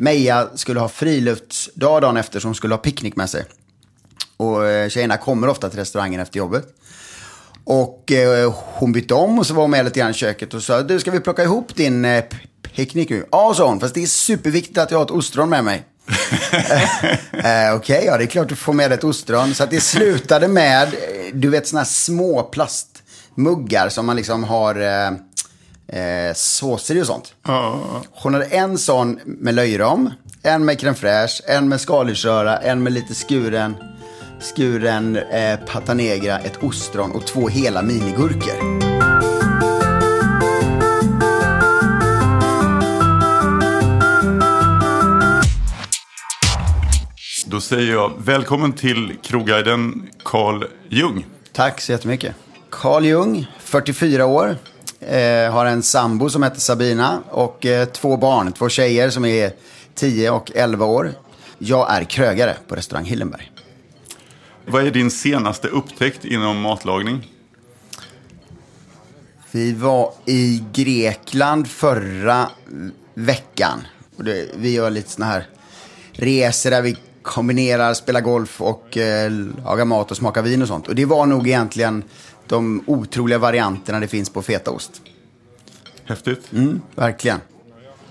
Meja skulle ha friluftsdag dagen efter, så hon skulle ha picknick med sig. Och eh, tjejerna kommer ofta till restaurangen efter jobbet. Och eh, hon bytte om och så var hon med lite grann i köket och sa, du ska vi plocka ihop din eh, picknick nu? Ja, sa hon, fast det är superviktigt att jag har ett ostron med mig. eh, Okej, okay, ja det är klart du får med ett ostron. Så att det slutade med, du vet sådana här små plastmuggar som man liksom har eh, såser och sånt. Hon hade en sån med löjrom, en med crème fraîche, en med skaldjursröra, en med lite skuren, skuren eh, pata negra, ett ostron och två hela minigurkor. Då säger jag välkommen till krogguiden Carl Jung. Tack så jättemycket. Carl Jung, 44 år. Eh, har en sambo som heter Sabina och eh, två barn, två tjejer som är 10 och 11 år. Jag är krögare på restaurang Hillenberg. Vad är din senaste upptäckt inom matlagning? Vi var i Grekland förra veckan. vi gör lite sådana här resor där vi kombinerar spela golf och eh, laga mat och smaka vin och sånt. Och det var nog egentligen de otroliga varianterna det finns på fetaost. Häftigt. Mm, verkligen.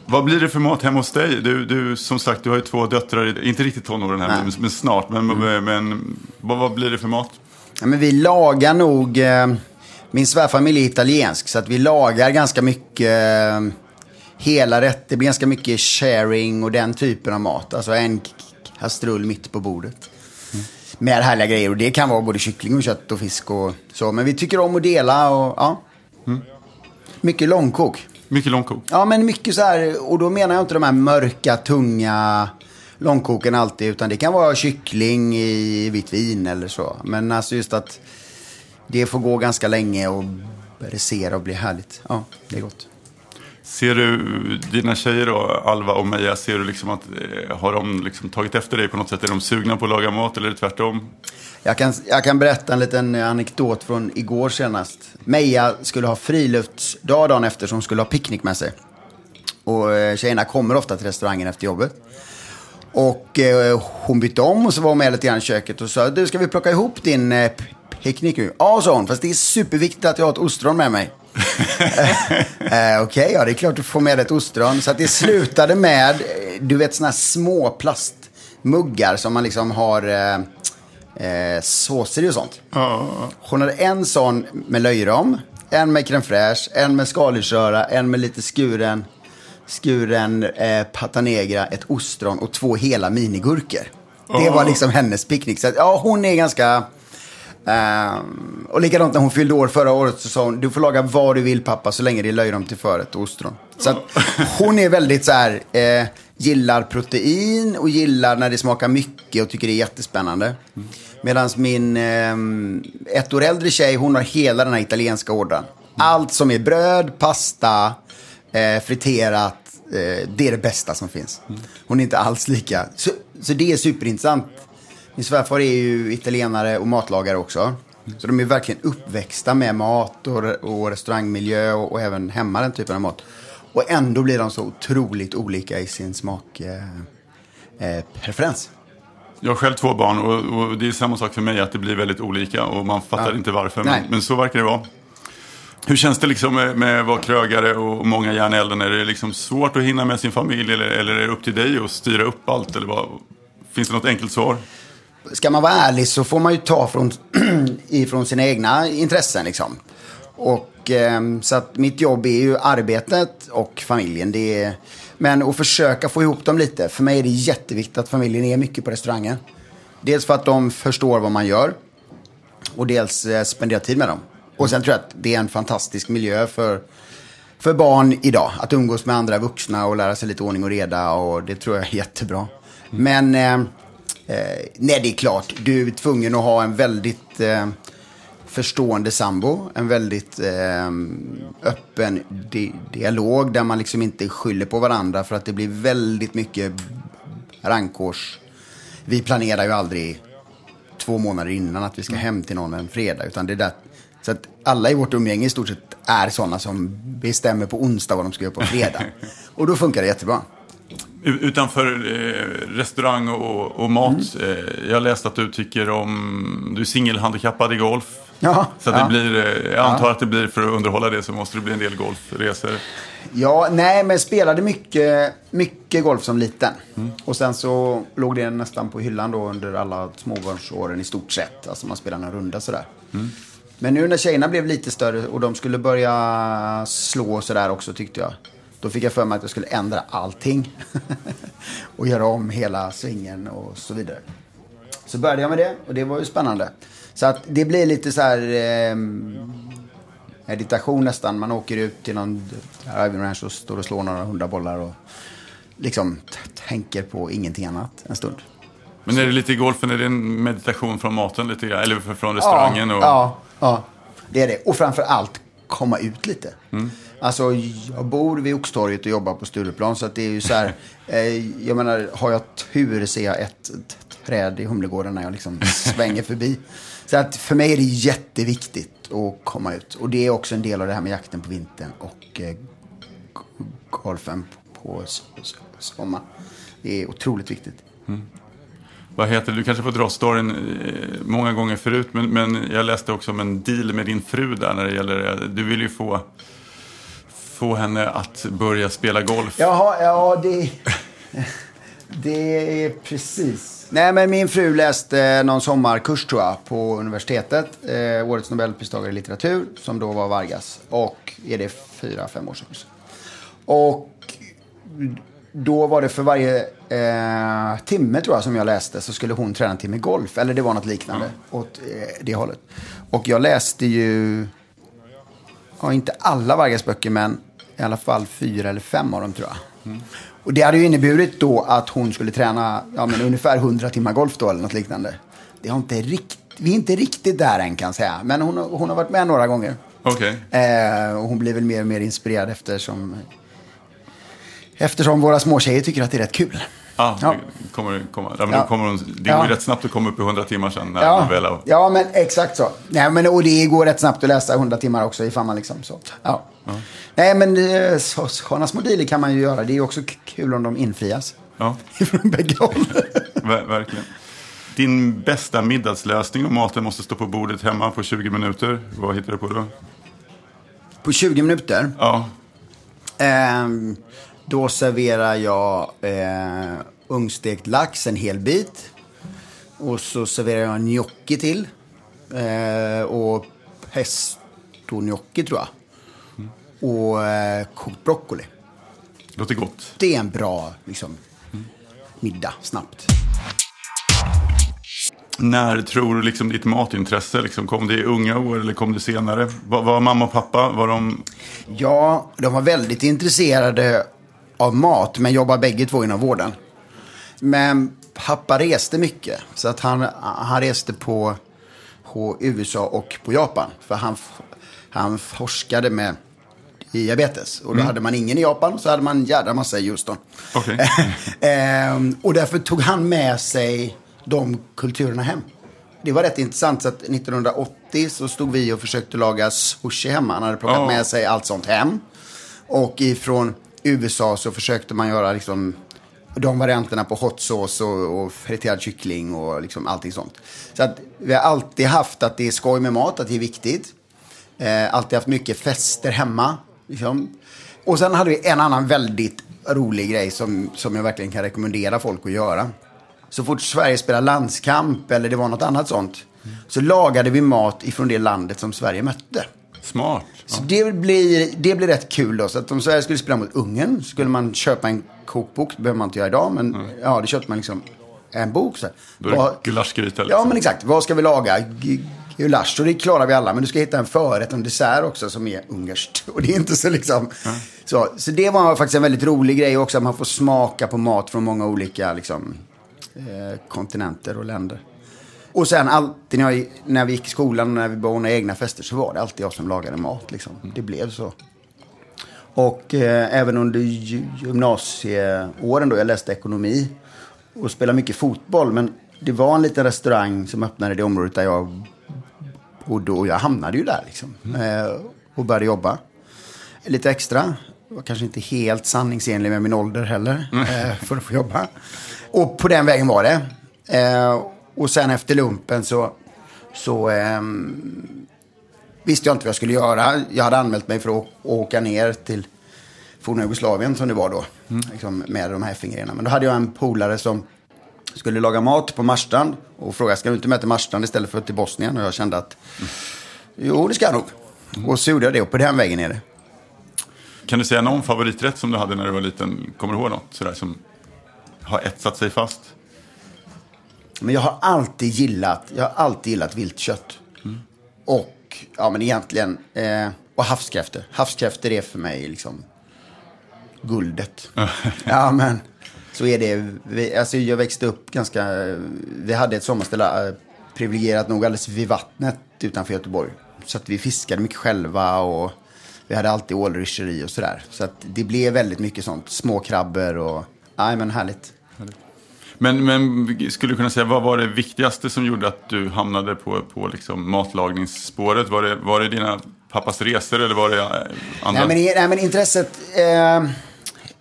Vad blir det för mat hemma hos dig? Du, du, som sagt, du har ju två döttrar, inte riktigt tonåren här, men, men, snart. Men, mm. men vad, vad, blir det för mat? Ja, men vi lagar nog, eh, min svärfamilj är italiensk, så att vi lagar ganska mycket eh, hela rätter. Det blir ganska mycket sharing och den typen av mat. Alltså en kastrull mitt på bordet. Med härliga grejer. Och det kan vara både kyckling och kött och fisk och så. Men vi tycker om att dela och ja. Mm. Mycket långkok. Mycket långkok? Ja, men mycket så här. Och då menar jag inte de här mörka, tunga långkoken alltid. Utan det kan vara kyckling i vitt vin eller så. Men alltså just att det får gå ganska länge och brisera och bli härligt. Ja, det är gott. Ser du dina tjejer då, Alva och Meja, ser du liksom att, eh, har de liksom tagit efter dig på något sätt? Är de sugna på att laga mat eller är det tvärtom? Jag kan, jag kan berätta en liten anekdot från igår senast. Meja skulle ha friluftsdag dagen efter, så hon skulle ha picknick med sig. Och eh, tjejerna kommer ofta till restaurangen efter jobbet. Och eh, hon bytte om och så var hon med lite grann i köket och sa, du ska vi plocka ihop din eh, picknick nu? Ja, sa hon, fast det är superviktigt att jag har ett ostron med mig. eh, Okej, okay, ja det är klart du får med ett ostron. Så att det slutade med, du vet sådana här små plastmuggar som man liksom har eh, eh, såser i och sånt. Hon hade en sån med löjrom, en med crème fraîche, en med skaldjursröra, en med lite skuren, skuren eh, pata negra, ett ostron och två hela minigurkor. Det var liksom hennes picknick. Så att, ja, hon är ganska Um, och likadant när hon fyllde år förra året så sa hon, du får laga vad du vill pappa så länge det är löjrom till förrätt och ostron. Så att hon är väldigt så här, eh, gillar protein och gillar när det smakar mycket och tycker det är jättespännande. Medan min eh, ett år äldre tjej, hon har hela den här italienska ordern. Allt som är bröd, pasta, eh, friterat, eh, det är det bästa som finns. Hon är inte alls lika. Så, så det är superintressant min svärfar är ju italienare och matlagare också. Så de är verkligen uppväxta med mat och, och restaurangmiljö och, och, även hemma den typen av mat. Och ändå blir de så otroligt olika i sin smakpreferens. Eh, eh, jag har själv två barn och, och, det är samma sak för mig att det blir väldigt olika och man fattar ja. inte varför. Men, men, så verkar det vara. Hur känns det liksom med, med att vara krögare och många järn i elden? Är det liksom svårt att hinna med sin familj eller, eller är det upp till dig att styra upp allt? Eller vad? Finns det något enkelt svar? Ska man vara ärlig så får man ju ta från, ifrån sina egna intressen. Liksom. Och, eh, så att mitt jobb är ju arbetet och familjen. Det är, men att försöka få ihop dem lite. För mig är det jätteviktigt att familjen är mycket på restaurangen. Dels för att de förstår vad man gör. Och dels eh, spendera tid med dem. Och sen tror jag att det är en fantastisk miljö för, för barn idag. Att umgås med andra vuxna och lära sig lite ordning och reda. Och det tror jag är jättebra. Men eh, Eh, nej, det är klart. Du är tvungen att ha en väldigt eh, förstående sambo. En väldigt eh, öppen di dialog där man liksom inte skyller på varandra för att det blir väldigt mycket rankårs. Vi planerar ju aldrig två månader innan att vi ska hem till någon en fredag. Utan det är där, så att alla i vårt umgänge i stort sett är sådana som bestämmer på onsdag vad de ska göra på fredag. Och då funkar det jättebra. Utanför eh, restaurang och, och mat. Mm. Eh, jag läste att du tycker om, du är singelhandikappad i golf. Ja, så ja. det blir, eh, jag antar ja. att det blir, för att underhålla det så måste det bli en del golfresor. Ja, nej men spelade mycket, mycket golf som liten. Mm. Och sen så låg det nästan på hyllan då under alla småbarnsåren i stort sett. Alltså man spelade en runda sådär. Mm. Men nu när tjejerna blev lite större och de skulle börja slå sådär också tyckte jag. Då fick jag för mig att jag skulle ändra allting. och göra om hela svingen och så vidare. Så började jag med det och det var ju spännande. Så att det blir lite så här eh, meditation nästan. Man åker ut till någon driving ranch och står och slår några hundra bollar och liksom tänker på ingenting annat en stund. Men är det lite i golfen, är det en meditation från maten lite Eller från restaurangen? Ja, och... ja, ja, det är det. Och framför allt komma ut lite. Mm. Alltså, jag bor vid Oxtorget och jobbar på Stureplan. Så att det är ju så här, eh, jag menar, har jag tur ser jag ett träd i Humlegården när jag liksom svänger förbi. Så att för mig är det jätteviktigt att komma ut. Och det är också en del av det här med jakten på vintern och eh, golfen på sommaren. Det är otroligt viktigt. Mm. Vad heter Du kanske får dra storyn eh, många gånger förut. Men, men jag läste också om en deal med din fru där när det gäller, du vill ju få få henne att börja spela golf? Jaha, ja det... Det är precis. Nej, men min fru läste någon sommarkurs tror jag på universitetet. Eh, årets Nobelpristagare i litteratur som då var Vargas. Och är det fyra, fem år sedan. Och då var det för varje eh, timme tror jag som jag läste så skulle hon träna en timme golf. Eller det var något liknande mm. åt eh, det hållet. Och jag läste ju, ja inte alla Vargas böcker men i alla fall fyra eller fem av dem tror jag. Mm. Och det hade ju inneburit då att hon skulle träna ja, men ungefär 100 timmar golf då eller något liknande. Det har inte rikt, vi är inte riktigt där än kan jag säga. Men hon, hon har varit med några gånger. Okay. Eh, och hon blir väl mer och mer inspirerad eftersom, eftersom våra småtjejer tycker att det är rätt kul. Ah, ja, det kommer, kommer, ja, ja. kommer hon, det går ja. rätt snabbt att komma upp i 100 timmar sen. När ja. väl har... ja, men exakt så. Nej, men, och det går rätt snabbt att läsa 100 timmar också ifall man liksom så. Ja. ja. Nej, men eh, så, sådana små dealer kan man ju göra. Det är också kul om de infrias. Ja. Från bägge håll. Ver verkligen. Din bästa middagslösning om maten måste stå på bordet hemma på 20 minuter. Vad hittar du på då? På 20 minuter? Ja. Um, då serverar jag eh, ugnsstekt lax, en hel bit. Och så serverar jag gnocchi till. Eh, och pesto gnocchi tror jag. Mm. Och eh, kokt broccoli. Låter gott. Det är en bra liksom, mm. middag, snabbt. När tror du liksom ditt matintresse, liksom, kom det i unga år eller kom det senare? Var, var mamma och pappa, var de... Ja, de var väldigt intresserade av mat, men jobbar bägge två inom vården. Men pappa reste mycket, så att han, han reste på, på USA och på Japan. För han, han forskade med diabetes. Och då mm. hade man ingen i Japan, så hade man en jädra massa i Houston. Okay. ehm, och därför tog han med sig de kulturerna hem. Det var rätt intressant, så att 1980 så stod vi och försökte laga sushi hemma. Han hade plockat oh. med sig allt sånt hem. Och ifrån USA så försökte man göra liksom de varianterna på hot sauce och, och friterad kyckling och liksom allting sånt. Så att vi har alltid haft att det är skoj med mat, att det är viktigt. Eh, alltid haft mycket fester hemma. Liksom. Och sen hade vi en annan väldigt rolig grej som, som jag verkligen kan rekommendera folk att göra. Så fort Sverige spelade landskamp eller det var något annat sånt. Så lagade vi mat ifrån det landet som Sverige mötte. Smart. Så det blir, det blir rätt kul då. Så att om Sverige skulle spela mot Ungern skulle man köpa en kokbok. Det behöver man inte göra idag. Men mm. ja, det köpte man liksom en bok. Så. Då är det gulaschgryta liksom. Ja, men exakt. Vad ska vi laga? G gulasch. Och det klarar vi alla. Men du ska hitta en förrätt och en dessert också som är ungerskt. Och det är inte så liksom. Mm. Så, så det var faktiskt en väldigt rolig grej också. Att man får smaka på mat från många olika liksom, eh, kontinenter och länder. Och sen alltid när, jag, när vi gick i skolan och när vi ordnade egna fester så var det alltid jag som lagade mat. Liksom. Det blev så. Och eh, även under gymnasieåren då, jag läste ekonomi och spelade mycket fotboll. Men det var en liten restaurang som öppnade i det området där jag bodde och jag hamnade ju där liksom. Mm. Eh, och började jobba lite extra. var kanske inte helt sanningsenlig med min ålder heller. Eh, för att få jobba. Och på den vägen var det. Eh, och sen efter lumpen så, så eh, visste jag inte vad jag skulle göra. Jag hade anmält mig för att åka ner till forna Jugoslavien som det var då. Mm. Liksom med de här FN-grejerna. Men då hade jag en polare som skulle laga mat på Marstrand. Och frågade, ska du inte med till Marstrand istället för till Bosnien? Och jag kände att, mm. jo det ska jag nog. Mm. Och så gjorde jag det och på den vägen är det. Kan du säga någon favoriträtt som du hade när du var liten? Kommer du ihåg något sådär som har etsat sig fast? Men jag har alltid gillat, jag har alltid gillat viltkött. Mm. Och, ja men egentligen, eh, och havskräftor. Havskräftor är för mig liksom guldet. ja men, så är det. Vi, alltså jag växte upp ganska, vi hade ett sommarställe, eh, privilegierat nog alldeles vid vattnet utanför Göteborg. Så att vi fiskade mycket själva och vi hade alltid ålrysseri och sådär. Så att det blev väldigt mycket sånt. Småkrabbor och, nej men härligt. Men, men skulle du kunna säga, vad var det viktigaste som gjorde att du hamnade på, på liksom matlagningsspåret? Var det, var det dina pappas resor eller var det eh, andra? Nej men, nej, men intresset, eh,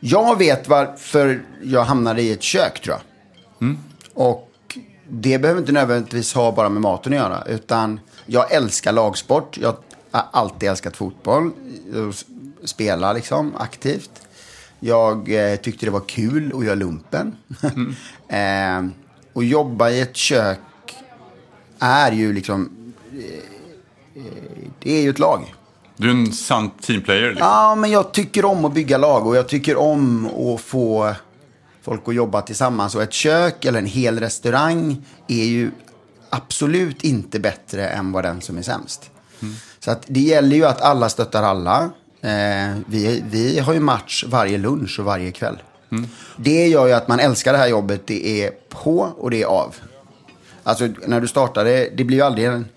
jag vet varför jag hamnade i ett kök tror jag. Mm. Och det behöver inte nödvändigtvis ha bara med maten att göra. Utan jag älskar lagsport. Jag har alltid älskat fotboll. Spela liksom aktivt. Jag eh, tyckte det var kul att göra lumpen. Mm. eh, och jobba i ett kök är ju liksom... Eh, det är ju ett lag. Du är en sann teamplayer. Liksom. Ja, men jag tycker om att bygga lag och jag tycker om att få folk att jobba tillsammans. Och ett kök eller en hel restaurang är ju absolut inte bättre än vad den som är sämst. Mm. Så att det gäller ju att alla stöttar alla. Eh, vi, vi har ju match varje lunch och varje kväll. Mm. Det gör ju att man älskar det här jobbet. Det är på och det är av. Alltså när du startar det, det blir ju aldrig en...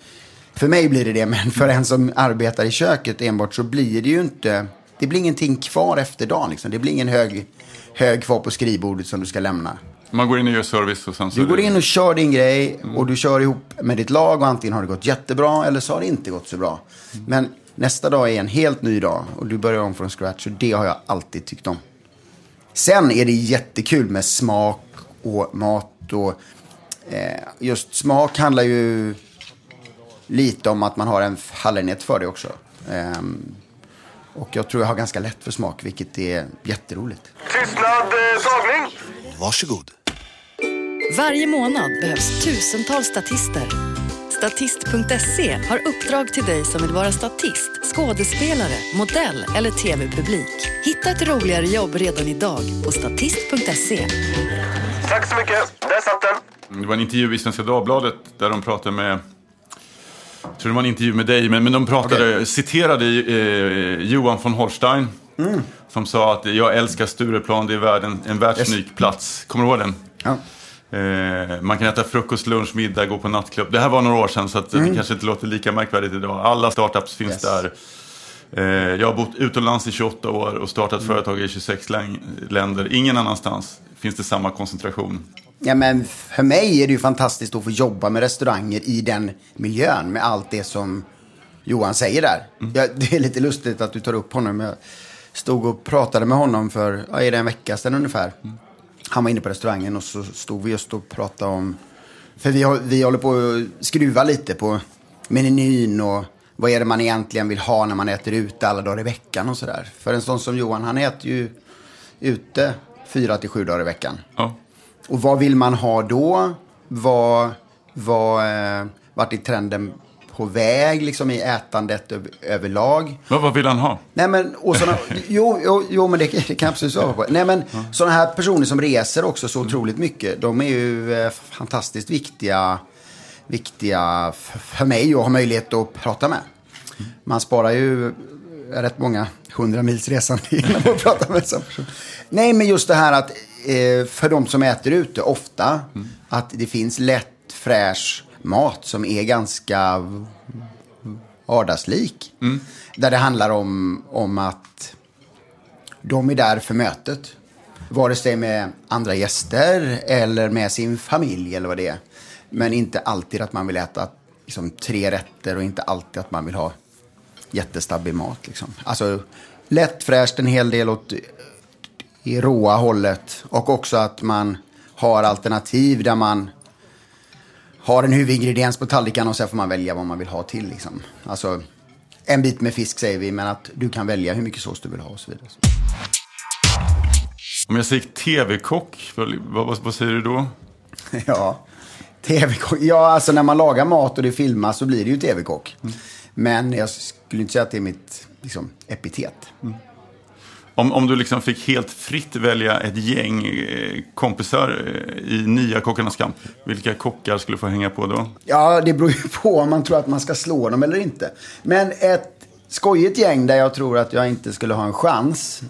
För mig blir det det, men för en som arbetar i köket enbart så blir det ju inte... Det blir ingenting kvar efter dagen liksom. Det blir ingen hög, hög kvar på skrivbordet som du ska lämna. Man går in och gör service och sen så... Du går in och kör din grej och du kör ihop med ditt lag och antingen har det gått jättebra eller så har det inte gått så bra. Men nästa dag är en helt ny dag och du börjar om från scratch och det har jag alltid tyckt om. Sen är det jättekul med smak och mat och eh, just smak handlar ju lite om att man har en fallenhet för det också. Eh, och jag tror jag har ganska lätt för smak, vilket är jätteroligt. Tystnad, eh, tagning! Varsågod. Varje månad behövs tusentals statister. Statist.se har uppdrag till dig som vill vara statist, skådespelare, modell eller tv-publik. Hitta ett roligare jobb redan idag på statist.se. Tack så mycket. Där satt den. Det var en intervju i Svenska Dagbladet där de pratade med jag tror det var en intervju med dig, men, men de pratade, okay. citerade eh, Johan von Holstein. Mm. Som sa att jag älskar Stureplan, det är världen, en världsunik yes. plats. Kommer du ihåg den? Ja. Eh, man kan äta frukost, lunch, middag, gå på nattklubb. Det här var några år sedan så att mm. det kanske inte låter lika märkvärdigt idag. Alla startups finns yes. där. Eh, jag har bott utomlands i 28 år och startat mm. företag i 26 länder. Ingen annanstans finns det samma koncentration. Ja, men för mig är det ju fantastiskt att få jobba med restauranger i den miljön med allt det som Johan säger där. Mm. Ja, det är lite lustigt att du tar upp honom. Jag stod och pratade med honom för ja, är det en vecka sedan ungefär. Mm. Han var inne på restaurangen och så stod vi just och pratade om... För vi, vi håller på att skruva lite på menyn och vad är det man egentligen vill ha när man äter ute alla dagar i veckan och sådär. För en sån som Johan, han äter ju ute fyra till sju dagar i veckan. Ja. Och vad vill man ha då? Vad, vad, eh, vart är trenden på väg liksom, i ätandet överlag. Vad, vad vill han ha? Nej, men, och såna, jo, jo, jo, men det, det kan jag absolut svara på. Nej, men ja. sådana här personer som reser också så otroligt mycket, de är ju eh, fantastiskt viktiga, viktiga för mig att ha möjlighet att prata med. Man sparar ju rätt många hundra mils resande genom att prata med en person. Nej, men just det här att eh, för de som äter ute ofta, mm. att det finns lätt, fräsch mat som är ganska vardagslik. Mm. Där det handlar om, om att de är där för mötet. Vare sig med andra gäster eller med sin familj eller vad det är. Men inte alltid att man vill äta liksom, tre rätter och inte alltid att man vill ha jättestabbig mat. Liksom. Alltså, lättfräscht, en hel del åt i råa hållet. Och också att man har alternativ där man har en huvudingrediens på tallriken och sen får man välja vad man vill ha till. Liksom. Alltså, en bit med fisk säger vi, men att du kan välja hur mycket sås du vill ha och så vidare. Om jag säger tv-kock, vad, vad, säger du då? ja, tv-kock. Ja, alltså när man lagar mat och det filmas så blir det ju tv-kock. Mm. Men jag skulle inte säga att det är mitt liksom, epitet. Mm. Om, om du liksom fick helt fritt välja ett gäng eh, kompisar eh, i nya Kockarnas kamp, vilka kockar skulle få hänga på då? Ja, det beror ju på om man tror att man ska slå dem eller inte. Men ett skojigt gäng där jag tror att jag inte skulle ha en chans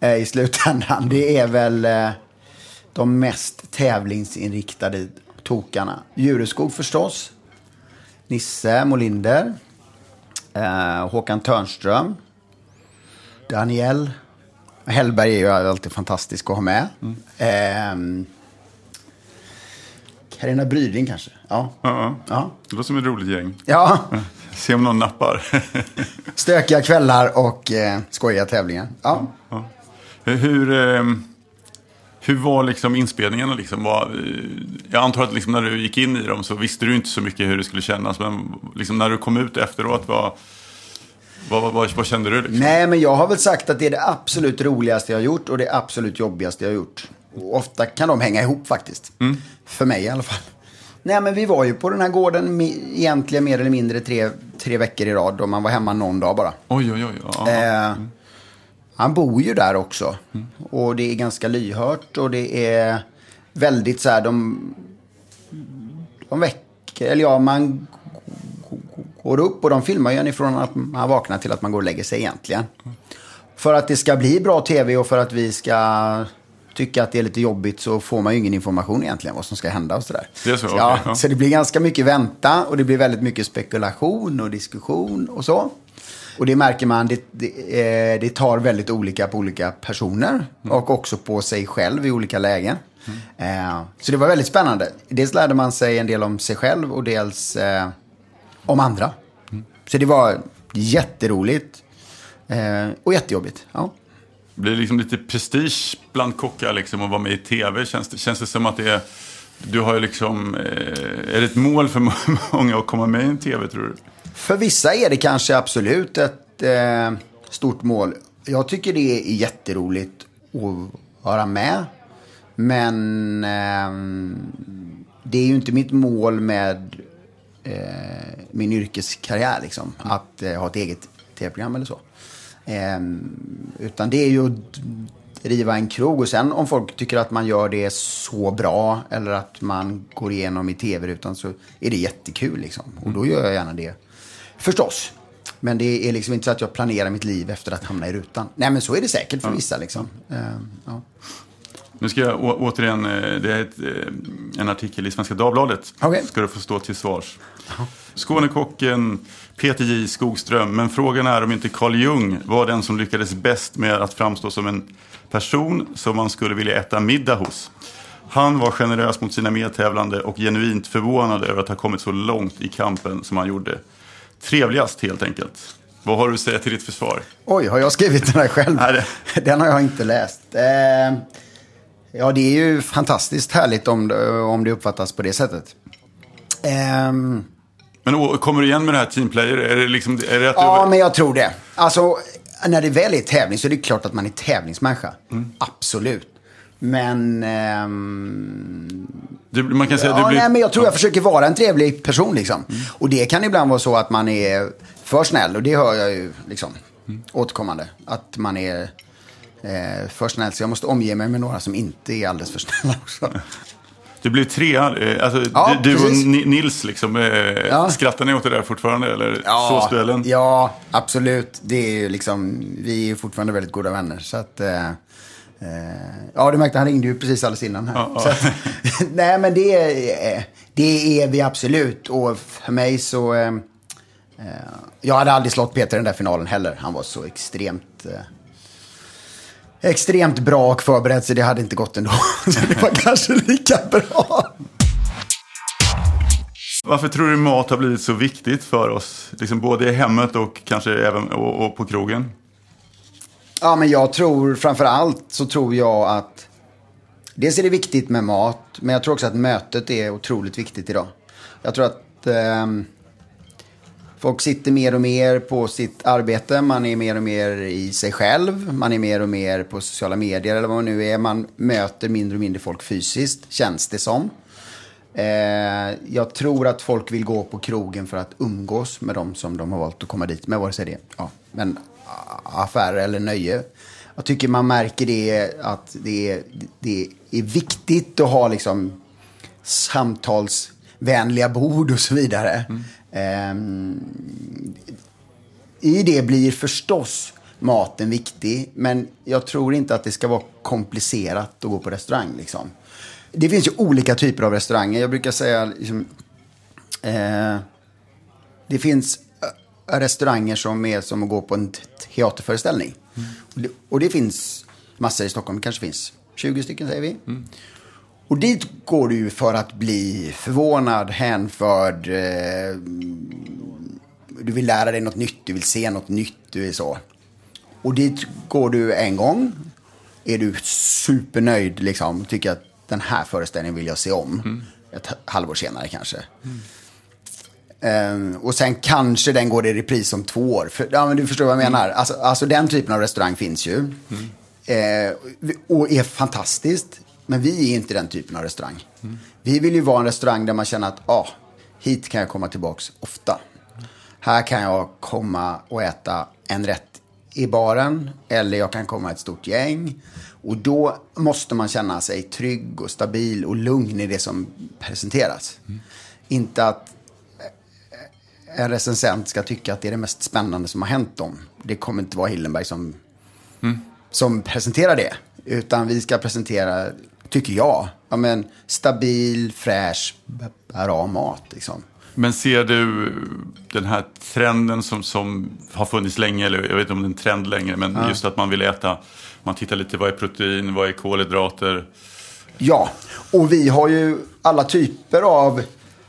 eh, i slutändan, det är väl eh, de mest tävlingsinriktade tokarna. Djureskog förstås. Nisse Molinder. Eh, Håkan Törnström. Daniel Hellberg är ju alltid fantastisk att ha med. Mm. Carina Bryding kanske. Ja. Ja, ja. Det låter som ett roligt gäng. Ja. Se om någon nappar. Stökiga kvällar och eh, skojiga tävlingar. Ja. ja. Hur, eh, hur var liksom inspelningarna? Liksom? Var, eh, jag antar att liksom när du gick in i dem så visste du inte så mycket hur det skulle kännas. Men liksom när du kom ut efteråt, var, vad, vad, vad, kände du? Liksom? Nej, men jag har väl sagt att det är det absolut roligaste jag har gjort och det absolut jobbigaste jag har gjort. Och ofta kan de hänga ihop faktiskt. Mm. För mig i alla fall. Nej, men vi var ju på den här gården egentligen mer eller mindre tre, tre veckor i rad. Och man var hemma någon dag bara. Oj, oj, oj. Ja. Eh, han bor ju där också. Mm. Och det är ganska lyhört och det är väldigt så här, de, de väcker, eller ja, man går upp och de filmar ju ifrån att man vaknar till att man går och lägger sig egentligen. För att det ska bli bra tv och för att vi ska tycka att det är lite jobbigt så får man ju ingen information egentligen vad som ska hända och sådär. Det är så? Ja, okay, ja. så det blir ganska mycket vänta och det blir väldigt mycket spekulation och diskussion och så. Och det märker man, det, det, eh, det tar väldigt olika på olika personer mm. och också på sig själv i olika lägen. Mm. Så det var väldigt spännande. Dels lärde man sig en del om sig själv och dels eh, om andra. Så det var jätteroligt eh, och jättejobbigt. Ja. Blir det liksom lite prestige bland kockar liksom att vara med i tv? Känns det, känns det som att det är... Du har ju liksom... Eh, är det ett mål för många att komma med i en tv tror du? För vissa är det kanske absolut ett eh, stort mål. Jag tycker det är jätteroligt att vara med. Men eh, det är ju inte mitt mål med min yrkeskarriär. Liksom, att eh, ha ett eget tv-program eller så. Eh, utan det är ju att driva en krog. Och sen om folk tycker att man gör det så bra eller att man går igenom i tv-rutan så är det jättekul. Liksom. Och då gör jag gärna det. Förstås. Men det är liksom inte så att jag planerar mitt liv efter att hamna i rutan. Nej, men så är det säkert för vissa. Liksom. Uh, ja. Nu ska jag återigen, eh, det är ett, eh, en artikel i Svenska Dagbladet. Okay. Ska du få stå till svars. Skånekocken Peter J Skogström. Men frågan är om inte Carl Jung var den som lyckades bäst med att framstå som en person som man skulle vilja äta middag hos. Han var generös mot sina medtävlande och genuint förvånad över att ha kommit så långt i kampen som han gjorde. Trevligast helt enkelt. Vad har du att säga till ditt försvar? Oj, har jag skrivit den här själv? Nej, det... Den har jag inte läst. Eh, ja, det är ju fantastiskt härligt om det, om det uppfattas på det sättet. Eh, men kommer du igen med det här teamplayer? Är det liksom, är det att ja, du... men jag tror det. Alltså, när det väl är tävling så är det klart att man är tävlingsmänniska. Mm. Absolut. Men... Ehm... Du, man kan säga ja, blir... nej, men jag tror jag försöker vara en trevlig person. Liksom. Mm. Och det kan ibland vara så att man är för snäll. Och det hör jag ju liksom, mm. återkommande. Att man är eh, för snäll. Så jag måste omge mig med några som inte är alldeles för snälla också. Du blev trea. Eh, alltså, ja, du, du och Nils, liksom, eh, ja. skrattar ni åt det där fortfarande? Eller ja, såsduellen? Ja, absolut. Det är ju liksom, vi är fortfarande väldigt goda vänner. Så att, eh, eh ja, du märkte, han ringde ju precis alldeles innan här. Ja, att, nej, men det, är, det är vi absolut. Och för mig så... Eh, jag hade aldrig slått Peter i den där finalen heller. Han var så extremt extremt bra och förberedd så det hade inte gått ändå. Så det var kanske lika bra. Varför tror du mat har blivit så viktigt för oss? Liksom både i hemmet och kanske även och, och på krogen? Ja, men jag tror framför allt så tror jag att dels är det viktigt med mat, men jag tror också att mötet är otroligt viktigt idag. Jag tror att eh, folk sitter mer och mer på sitt arbete, man är mer och mer i sig själv, man är mer och mer på sociala medier eller vad man nu är. Man möter mindre och mindre folk fysiskt, känns det som. Eh, jag tror att folk vill gå på krogen för att umgås med de som de har valt att komma dit med, vare sig det ja, men affärer eller nöje. Jag tycker man märker det att det är, det är viktigt att ha liksom samtalsvänliga bord och så vidare. Mm. Um, I det blir förstås maten viktig, men jag tror inte att det ska vara komplicerat att gå på restaurang. Liksom. Det finns ju olika typer av restauranger. Jag brukar säga liksom, eh, det finns restauranger som är som att gå på en teaterföreställning. Mm. Och, det, och, det, finns massor i Stockholm. Kanske finns 20 stycken säger vi. Mm. Och dit går du för att bli förvånad, hänförd. Eh, du vill lära dig något nytt, du vill se något nytt, du är så. Och dit går du en gång. Är du supernöjd liksom, tycker att den här föreställningen vill jag se om. Mm. Ett halvår senare kanske. Mm. Um, och sen kanske den går i repris om två år. För, ja, men du förstår vad jag menar. Mm. Alltså, alltså, den typen av restaurang finns ju. Mm. Uh, och är fantastiskt. Men vi är inte den typen av restaurang. Mm. Vi vill ju vara en restaurang där man känner att ah, hit kan jag komma tillbaka ofta. Här kan jag komma och äta en rätt i baren. Eller jag kan komma ett stort gäng. Och då måste man känna sig trygg och stabil och lugn i det som presenteras. Mm. Inte att en recensent ska tycka att det är det mest spännande som har hänt dem. Det kommer inte vara Hillenberg som, mm. som presenterar det. Utan vi ska presentera, tycker jag, ja, men, stabil, fräsch, bra mat. Liksom. Men ser du den här trenden som, som har funnits länge, eller jag vet inte om det är en trend längre, men ja. just att man vill äta, man tittar lite vad är protein, vad är kolhydrater? Ja, och vi har ju alla typer av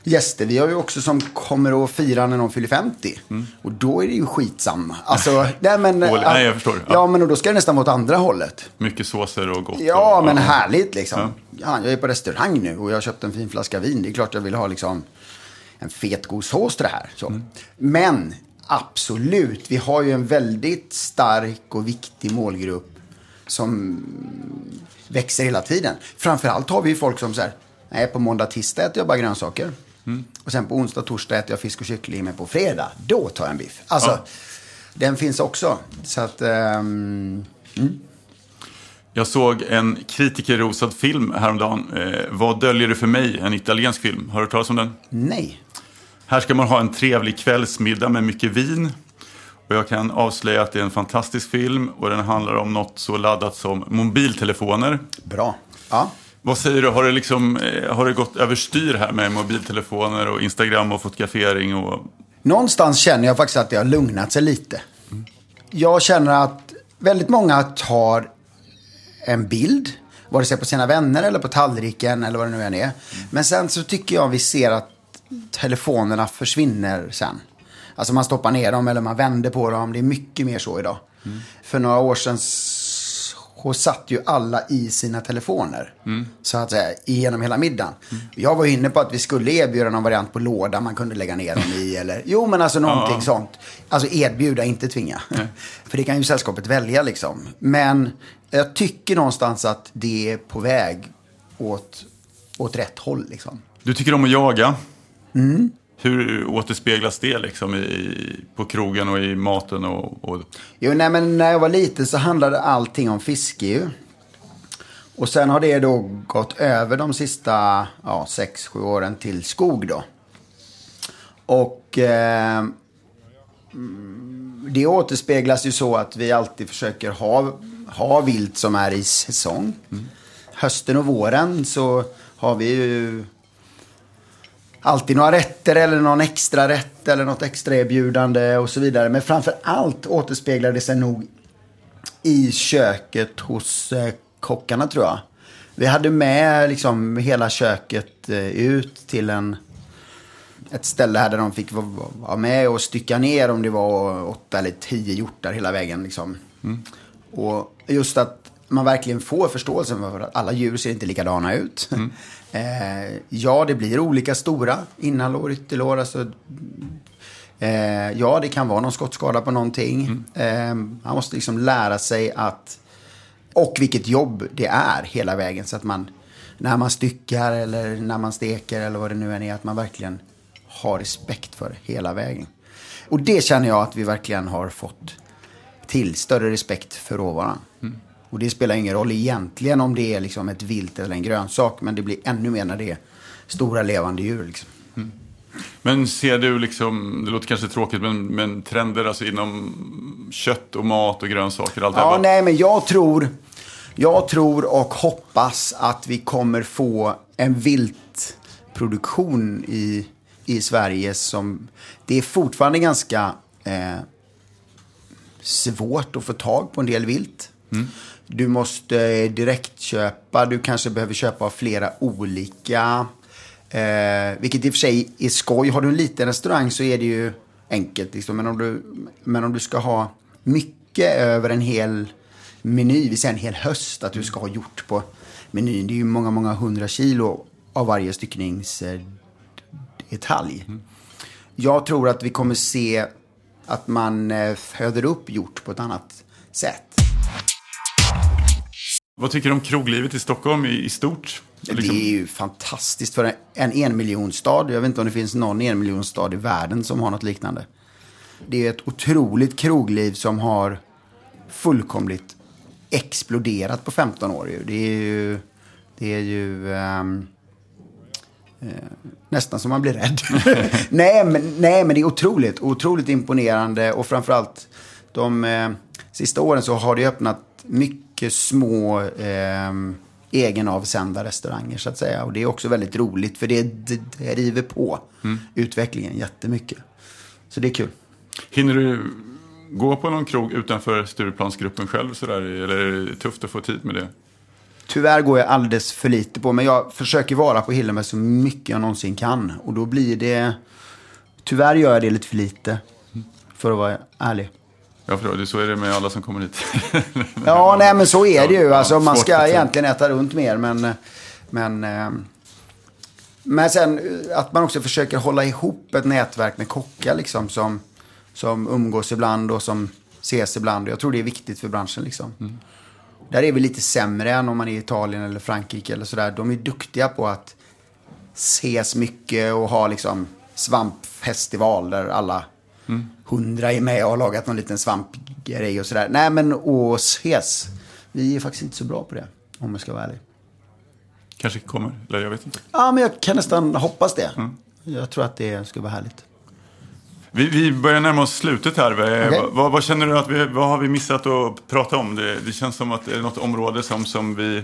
gäster. Vi har ju också som kommer att fira när någon fyller 50. Mm. Och då är det ju skitsamma. Alltså, nej, men, nej, jag förstår. Ja. ja, men då ska det nästan vara åt andra hållet. Mycket såser och gott. Ja, och, men ja. härligt liksom. Ja. ja. jag är på restaurang nu och jag har köpt en fin flaska vin. Det är klart jag vill ha liksom en fet god sås till det här. Så. Mm. Men absolut, vi har ju en väldigt stark och viktig målgrupp som växer hela tiden. Framförallt har vi ju folk som säger, nej på måndag, tisdag äter jag bara grönsaker. Mm. Och sen på onsdag, torsdag äter jag fisk och kyckling, men på fredag, då tar jag en biff. Alltså, ja. den finns också. Så att, um, mm. Jag såg en kritikerrosad film häromdagen. Eh, Vad döljer du för mig? En italiensk film. Har du hört talas om den? Nej. Här ska man ha en trevlig kvällsmiddag med mycket vin. Och jag kan avslöja att det är en fantastisk film och den handlar om något så laddat som mobiltelefoner. Bra. Ja. Vad säger du, har det, liksom, eh, har det gått överstyr här med mobiltelefoner och Instagram och fotografering? Och... Någonstans känner jag faktiskt att det har lugnat sig lite. Mm. Jag känner att väldigt många tar en bild, vare sig på sina vänner eller på tallriken eller vad det nu än är. Mm. Men sen så tycker jag vi ser att telefonerna försvinner sen. Alltså man stoppar ner dem eller man vänder på dem. Det är mycket mer så idag. Mm. För några år sedan och satt ju alla i sina telefoner. Mm. Så att säga, genom hela middagen. Mm. Jag var inne på att vi skulle erbjuda någon variant på låda man kunde lägga ner dem i. Eller, jo, men alltså någonting ja. sånt. Alltså erbjuda, inte tvinga. Mm. För det kan ju sällskapet välja liksom. Men jag tycker någonstans att det är på väg åt, åt rätt håll liksom. Du tycker om att jaga. Mm. Hur återspeglas det liksom i, på krogen och i maten? Och, och... Jo, nej, men när jag var liten så handlade allting om fiske ju. Och sen har det då gått över de sista ja, sex, sju åren till skog då. Och eh, det återspeglas ju så att vi alltid försöker ha, ha vilt som är i säsong. Mm. Hösten och våren så har vi ju alltid några rätter eller någon extra rätt eller något extra erbjudande och så vidare. Men framför allt återspeglar det sig nog i köket hos eh, kockarna tror jag. Vi hade med liksom hela köket eh, ut till en, ett ställe här där de fick vara med och stycka ner om det var åtta eller tio hjortar hela vägen. Liksom. Mm. Och just att man verkligen får förståelse för att alla djur ser inte likadana ut. Mm. eh, ja, det blir olika stora innanlår, ytterlår. Alltså, eh, ja, det kan vara någon skottskada på någonting. Mm. Eh, man måste liksom lära sig att... Och vilket jobb det är hela vägen. Så att man, när man styckar eller när man steker eller vad det nu än är, att man verkligen har respekt för hela vägen. Och det känner jag att vi verkligen har fått till. Större respekt för råvaran. Mm. Och det spelar ingen roll egentligen om det är liksom ett vilt eller en grönsak. Men det blir ännu mer när det är stora levande djur. Liksom. Mm. Men ser du, liksom, det låter kanske tråkigt, men, men trender alltså inom kött och mat och grönsaker? Allt ja, nej, men jag tror, jag tror och hoppas att vi kommer få en viltproduktion i, i Sverige som... Det är fortfarande ganska eh, svårt att få tag på en del vilt. Mm. Du måste direkt köpa, du kanske behöver köpa av flera olika. Eh, vilket i och för sig är skoj. Har du en liten restaurang så är det ju enkelt. Liksom. Men, om du, men om du ska ha mycket över en hel meny, vi säger en hel höst att du ska ha gjort på menyn. Det är ju många, många hundra kilo av varje styckningsdetalj. Mm. Jag tror att vi kommer se att man eh, föder upp gjort på ett annat sätt. Vad tycker du om kroglivet i Stockholm i, stort? Det liksom- är ju fantastiskt för en enmiljonstad. Jag vet inte om det finns någon enmiljonstad i världen som har något liknande. Det är ett otroligt krogliv som har fullkomligt exploderat på 15 år. Det är ju, det är ju um, uh, nästan som man blir rädd. nej, men, nej, men det är otroligt, otroligt imponerande och framförallt de uh, sista åren så har det öppnat mycket mycket små eh, egenavsända restauranger så att säga. Och det är också väldigt roligt för det, det driver på mm. utvecklingen jättemycket. Så det är kul. Hinner du gå på någon krog utanför Stureplansgruppen själv sådär? Eller är det tufft att få tid med det? Tyvärr går jag alldeles för lite på, men jag försöker vara på Hillenberg så mycket jag någonsin kan. Och då blir det... Tyvärr gör jag det lite för lite, för att vara ärlig. Ja, för så är det med alla som kommer hit. ja, nej men så är det ju. Alltså, man ska egentligen äta runt mer, men... Men, ehm, men sen att man också försöker hålla ihop ett nätverk med kockar liksom, som, som umgås ibland och som ses ibland. Jag tror det är viktigt för branschen. Liksom. Mm. Där är vi lite sämre än om man är i Italien eller Frankrike eller sådär. De är duktiga på att ses mycket och ha liksom svampfestival där alla hundra är med och har lagat någon liten svampgrej och sådär. Nej, men ses. Vi är faktiskt inte så bra på det, om jag ska vara ärlig. Kanske kommer, eller jag vet inte. Ja, men jag kan nästan hoppas det. Mm. Jag tror att det skulle vara härligt. Vi, vi börjar närma oss slutet här. Okay. Vad, vad, känner du att vi, vad har vi missat att prata om? Det, det känns som att det är något område som, som vi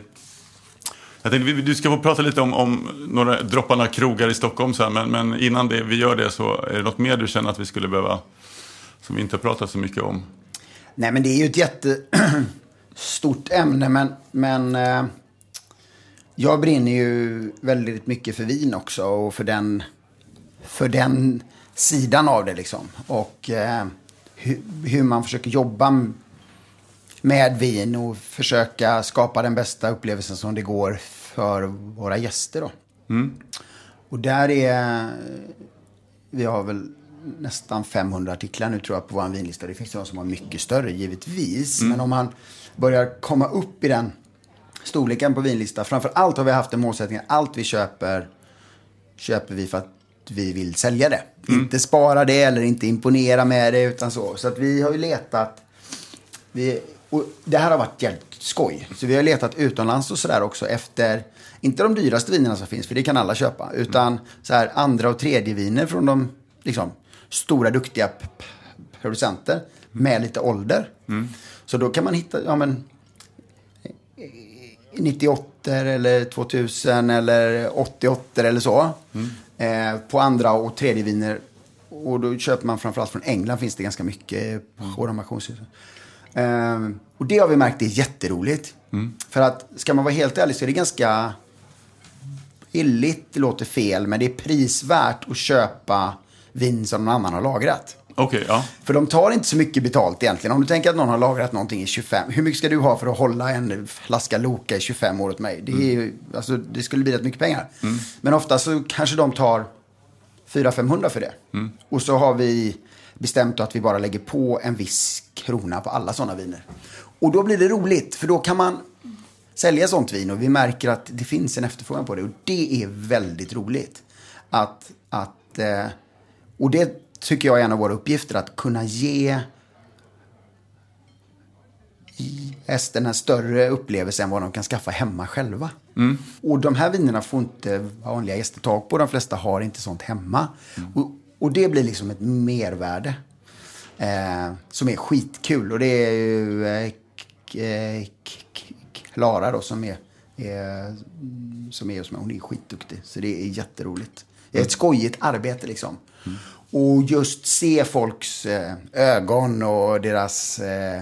jag tänkte, du ska få prata lite om, om några dropparna krogar i Stockholm sen, men, men innan det, vi gör det så är det något mer du känner att vi skulle behöva, som vi inte har pratat så mycket om? Nej, men det är ju ett jättestort ämne, men, men eh, jag brinner ju väldigt mycket för vin också och för den, för den sidan av det liksom. Och eh, hur, hur man försöker jobba med vin och försöka skapa den bästa upplevelsen som det går för våra gäster. Då. Mm. Och där är, vi har väl nästan 500 artiklar nu tror jag på vår vinlista. Det finns de som har mycket större givetvis. Mm. Men om man börjar komma upp i den storleken på vinlista. Framför allt har vi haft en målsättning. Allt vi köper, köper vi för att vi vill sälja det. Mm. Inte spara det eller inte imponera med det utan så. Så att vi har ju letat. Vi och det här har varit jävligt skoj. Så vi har letat utomlands och sådär också efter, inte de dyraste vinerna som finns, för det kan alla köpa, utan så här andra och tredje viner från de liksom, stora duktiga producenter med lite ålder. Mm. Så då kan man hitta, ja men 98 eller 2000 eller 88 eller så. Mm. Eh, på andra och tredje viner. Och då köper man framförallt från England finns det ganska mycket på de auktionshusen. Um, och det har vi märkt är jätteroligt. Mm. För att, ska man vara helt ärlig så är det ganska billigt, det låter fel, men det är prisvärt att köpa vin som någon annan har lagrat. Okay, ja. För de tar inte så mycket betalt egentligen. Om du tänker att någon har lagrat någonting i 25. Hur mycket ska du ha för att hålla en flaska Loka i 25 år åt mig? Det, är, mm. alltså, det skulle bli rätt mycket pengar. Mm. Men ofta så kanske de tar 400-500 för det. Mm. Och så har vi bestämt att vi bara lägger på en viss krona på alla sådana viner. Och då blir det roligt, för då kan man sälja sånt vin och vi märker att det finns en efterfrågan på det. Och det är väldigt roligt. Att, att, eh, och det tycker jag är en av våra uppgifter, att kunna ge hästen en större upplevelse än vad de kan skaffa hemma själva. Mm. Och de här vinerna får inte vanliga gäster tag på. De flesta har inte sånt hemma. Mm. Och, och, det blir liksom ett mervärde. Eh, som är skitkul. Och det är ju eh, Klara då som är, är, som är hos mig. Hon är skitduktig. Så det är jätteroligt. Det är ett skojigt arbete liksom. Mm. Och just se folks eh, ögon och deras eh,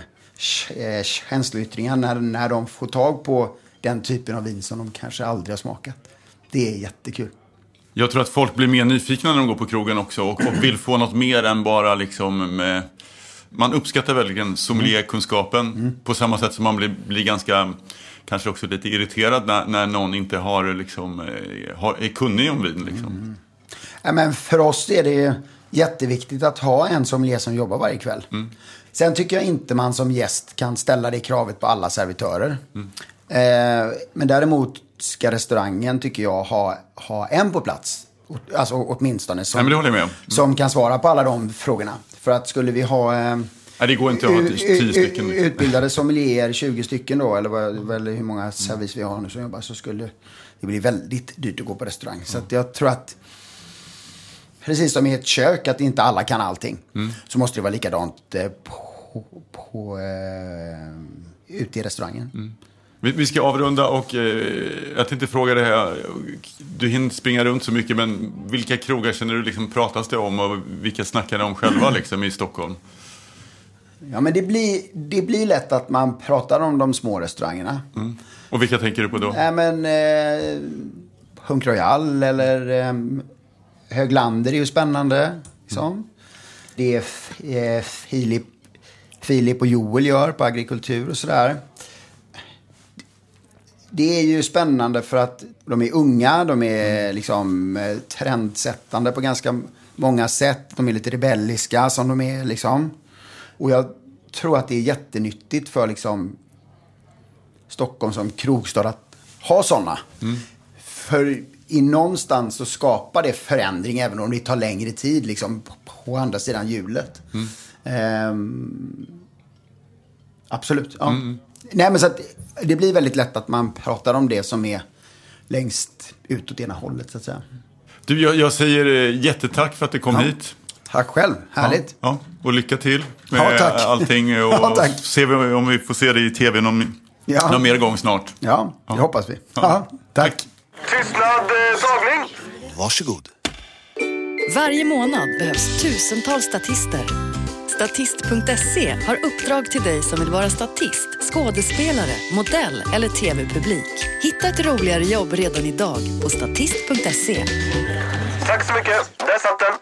eh, känsloyttringar när, när de får tag på den typen av vin som de kanske aldrig har smakat. Det är jättekul. Jag tror att folk blir mer nyfikna när de går på krogen också och, och vill få något mer än bara liksom med, man uppskattar verkligen sommelierkunskapen mm. på samma sätt som man blir, blir ganska kanske också lite irriterad när, när någon inte har, liksom, har, är kunnig om vin. Liksom. Mm. Ja, men för oss är det jätteviktigt att ha en sommelier som jobbar varje kväll. Mm. Sen tycker jag inte man som gäst kan ställa det kravet på alla servitörer. Mm. Eh, men däremot ska restaurangen, tycker jag, ha, ha en på plats. Alltså åtminstone. Som, Nej, mm. som kan svara på alla de frågorna. För att skulle vi ha... Eh, Nej, det går inte att ha tio stycken. Utbildade sommelierer, 20 stycken då, eller, vad, eller hur många servis vi har nu som jobbar, så skulle det bli väldigt dyrt att gå på restaurang. Så jag tror att precis som i ett kök, att inte alla kan allting. Mm. Så måste det vara likadant eh, på, på, eh, ute i restaurangen. Mm. Vi, vi, ska avrunda och eh, jag tänkte fråga dig här. Du hinner springa runt så mycket, men vilka krogar känner du liksom pratas det om och vilka snackar de om själva liksom, i Stockholm? Ja, men det blir, det blir lätt att man pratar om de små restaurangerna. Mm. Och vilka tänker du på då? Nej, men eh, Hunk Royal eller eh, Höglander är ju spännande. Liksom. Mm. Det är eh, Filip, Filip och Joel gör på agrikultur och sådär. Det är ju spännande för att de är unga, de är liksom eh, trendsättande på ganska många sätt. De är lite rebelliska som de är liksom. Och jag tror att det är jättenyttigt för liksom Stockholm som krogstad att ha sådana. Mm. För i någonstans så skapar det förändring även om det tar längre tid liksom, på andra sidan hjulet. Mm. Ehm, absolut. Ja. Mm. Nej, men så att, det blir väldigt lätt att man pratar om det som är längst utåt ena hållet så att säga. Du, jag, jag säger eh, jättetack för att du kom ja. hit. Tack själv, härligt. Ja, ja. Och lycka till med ja, allting. Och ja, tack. Se om vi får se dig i tv någon, ja. någon mer gång snart. Ja, det hoppas vi. Ja. Tack. Tystnad, eh, tagning. Varsågod. Varje månad behövs tusentals statister. Statist.se har uppdrag till dig som vill vara statist, skådespelare, modell eller tv-publik. Hitta ett roligare jobb redan idag på statist.se. Tack så mycket, där satt den!